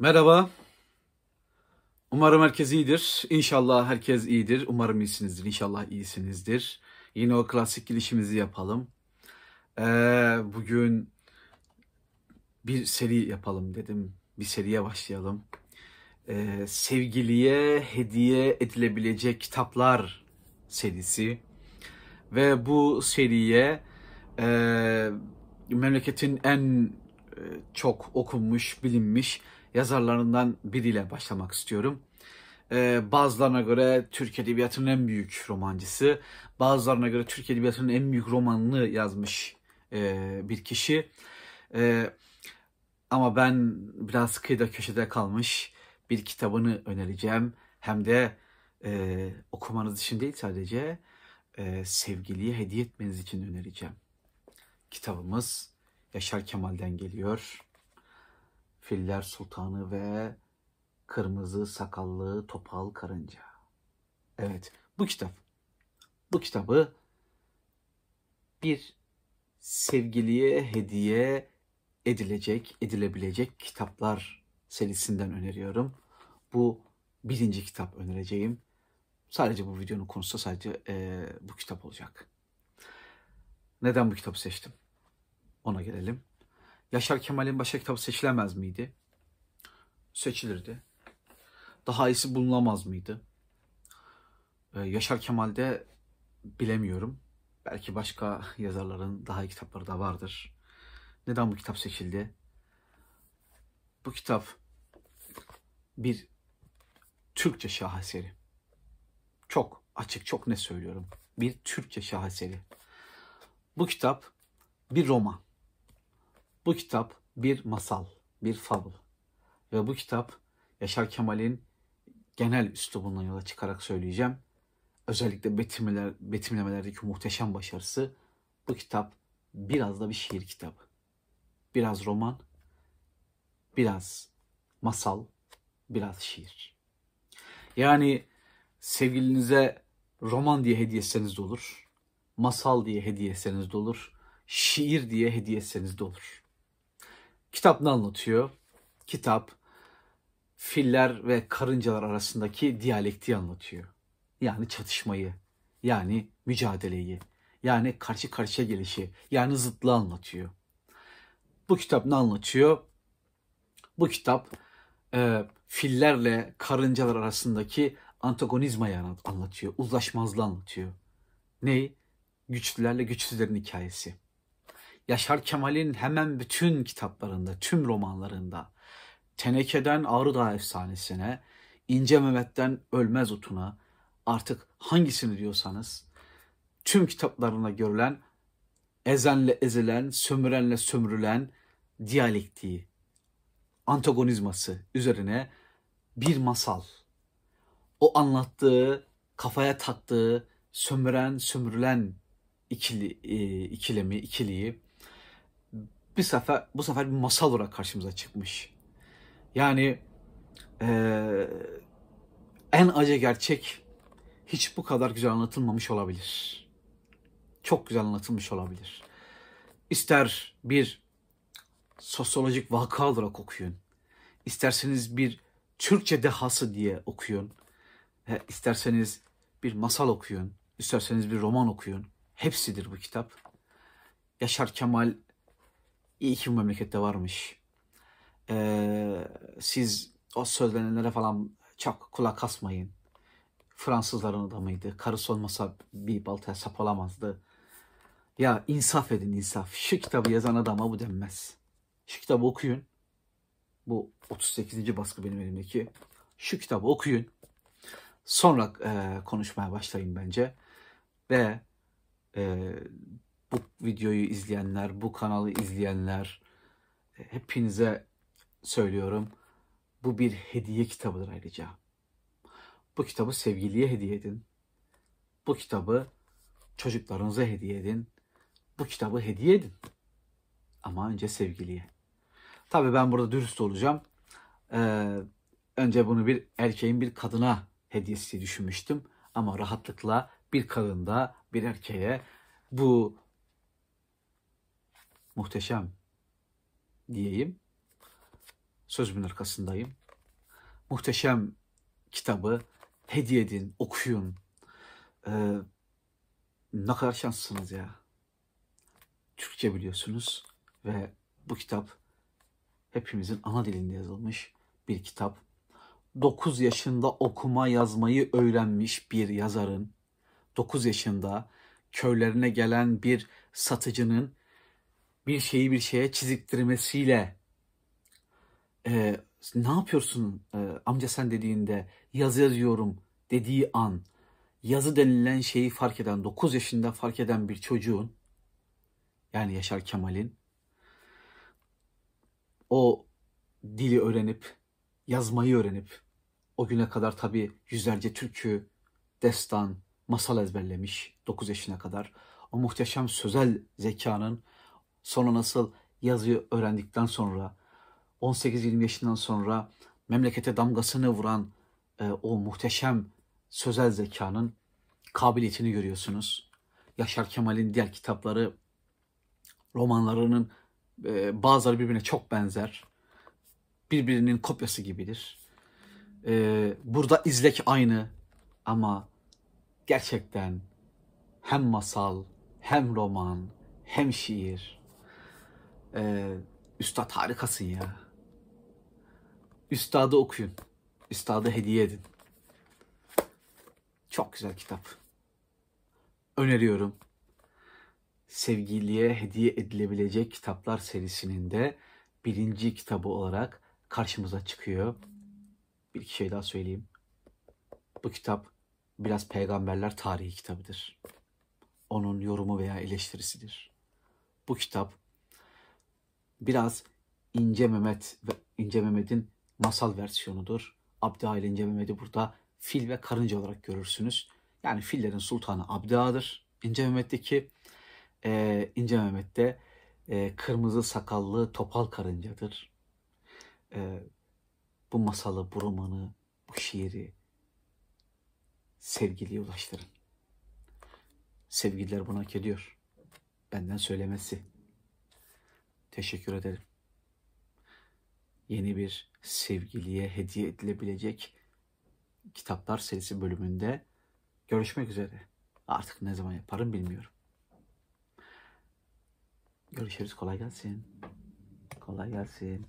Merhaba. Umarım herkes iyidir. İnşallah herkes iyidir. Umarım iyisinizdir. İnşallah iyisinizdir. Yine o klasik girişimizi yapalım. Ee, bugün bir seri yapalım dedim. Bir seriye başlayalım. Ee, sevgiliye hediye edilebilecek kitaplar serisi. Ve bu seriye e, memleketin en çok okunmuş, bilinmiş yazarlarından biriyle başlamak istiyorum. Ee, bazılarına göre Türk Edebiyatı'nın en büyük romancısı, bazılarına göre Türk Edebiyatı'nın en büyük romanını yazmış e, bir kişi. E, ama ben biraz kıyıda köşede kalmış bir kitabını önereceğim. Hem de e, okumanız için değil sadece e, sevgiliye hediye etmeniz için önereceğim. Kitabımız Yaşar Kemal'den geliyor. Filler Sultanı ve Kırmızı Sakallı Topal Karınca. Evet, bu kitap. Bu kitabı bir sevgiliye hediye edilecek, edilebilecek kitaplar serisinden öneriyorum. Bu birinci kitap önereceğim. Sadece bu videonun konusu sadece e, bu kitap olacak. Neden bu kitabı seçtim? Ona gelelim. Yaşar Kemal'in başka kitabı seçilemez miydi? Seçilirdi. Daha iyisi bulunamaz mıydı? Ee, Yaşar Kemal'de bilemiyorum. Belki başka yazarların daha iyi kitapları da vardır. Neden bu kitap seçildi? Bu kitap bir Türkçe şaheseri. Çok açık, çok ne söylüyorum. Bir Türkçe şaheseri. Bu kitap bir roman. Bu kitap bir masal, bir fabul. Ve bu kitap Yaşar Kemal'in genel üslubundan yola çıkarak söyleyeceğim. Özellikle betimlemeler, betimlemelerdeki muhteşem başarısı. Bu kitap biraz da bir şiir kitabı. Biraz roman, biraz masal, biraz şiir. Yani sevgilinize roman diye hediye etseniz de olur. Masal diye hediye etseniz de olur. Şiir diye hediye etseniz de olur. Kitap ne anlatıyor? Kitap filler ve karıncalar arasındaki diyalektiği anlatıyor. Yani çatışmayı, yani mücadeleyi, yani karşı karşıya gelişi, yani zıtlığı anlatıyor. Bu kitap ne anlatıyor? Bu kitap e, fillerle karıncalar arasındaki antagonizmayı anlatıyor, uzlaşmazlığı anlatıyor. Ney? Güçlülerle güçsüzlerin hikayesi. Yaşar Kemal'in hemen bütün kitaplarında, tüm romanlarında Teneke'den Ağrı Dağı Efsanesi'ne, İnce Mehmet'ten Ölmez Utuna, artık hangisini diyorsanız tüm kitaplarında görülen ezenle ezilen, sömürenle sömürülen diyalektiği, antagonizması üzerine bir masal. O anlattığı, kafaya taktığı, sömüren, sömürülen ikili, e, ikilemi, ikiliyi bir sefer bu sefer bir masal olarak karşımıza çıkmış. Yani e, en acı gerçek hiç bu kadar güzel anlatılmamış olabilir. Çok güzel anlatılmış olabilir. İster bir sosyolojik vaka olarak okuyun. İsterseniz bir Türkçe dehası diye okuyun. E, isterseniz bir masal okuyun. İsterseniz bir roman okuyun. Hepsidir bu kitap. Yaşar Kemal iyi ki bu memlekette varmış. Ee, siz o söylenenlere falan çok kulak asmayın. Fransızların adamıydı. Karısı olmasa bir baltaya sap olamazdı. Ya insaf edin insaf. Şu kitabı yazan adama bu denmez. Şu kitabı okuyun. Bu 38. baskı benim elimdeki. Şu kitabı okuyun. Sonra e, konuşmaya başlayın bence. Ve e, bu videoyu izleyenler, bu kanalı izleyenler e, hepinize söylüyorum. Bu bir hediye kitabıdır ayrıca. Bu kitabı sevgiliye hediye edin. Bu kitabı çocuklarınıza hediye edin. Bu kitabı hediye edin. Ama önce sevgiliye. Tabii ben burada dürüst olacağım. Ee, önce bunu bir erkeğin bir kadına hediyesi düşünmüştüm. Ama rahatlıkla bir kadında bir erkeğe bu muhteşem diyeyim Sözümün arkasındayım. Muhteşem kitabı hediye edin, okuyun. Ee, ne kadar şanslısınız ya. Türkçe biliyorsunuz ve bu kitap hepimizin ana dilinde yazılmış bir kitap. 9 yaşında okuma yazmayı öğrenmiş bir yazarın 9 yaşında köylerine gelen bir satıcının bir şeyi bir şeye çiziktirmesiyle e, ne yapıyorsun e, amca sen dediğinde yazı yazıyorum dediği an yazı denilen şeyi fark eden 9 yaşında fark eden bir çocuğun yani Yaşar Kemal'in o dili öğrenip yazmayı öğrenip o güne kadar tabii yüzlerce türkü, destan, masal ezberlemiş 9 yaşına kadar. O muhteşem sözel zekanın sonra nasıl yazıyı öğrendikten sonra 18-20 yaşından sonra memlekete damgasını vuran e, o muhteşem sözel zekanın kabiliyetini görüyorsunuz. Yaşar Kemal'in diğer kitapları, romanlarının e, bazıları birbirine çok benzer. Birbirinin kopyası gibidir. E, burada izlek aynı ama gerçekten hem masal, hem roman, hem şiir. E, üstad harikasın ya. Üstadı okuyun. Üstadı hediye edin. Çok güzel kitap. Öneriyorum. Sevgiliye hediye edilebilecek kitaplar serisinin de birinci kitabı olarak karşımıza çıkıyor. Bir iki şey daha söyleyeyim. Bu kitap biraz peygamberler tarihi kitabıdır. Onun yorumu veya eleştirisidir. Bu kitap biraz İnce Mehmet ve İnce Mehmet'in masal versiyonudur. Abdühail İnce Mehmet'i burada fil ve karınca olarak görürsünüz. Yani fillerin sultanı Abdüha'dır. İnce Mehmet'teki e, İnce Mehmet'te e, kırmızı sakallı topal karıncadır. E, bu masalı, bu romanı, bu şiiri sevgiliye ulaştırın. Sevgililer bunu hak ediyor. Benden söylemesi. Teşekkür ederim. Yeni bir sevgiliye hediye edilebilecek kitaplar serisi bölümünde görüşmek üzere. Artık ne zaman yaparım bilmiyorum. Görüşürüz. Kolay gelsin. Kolay gelsin.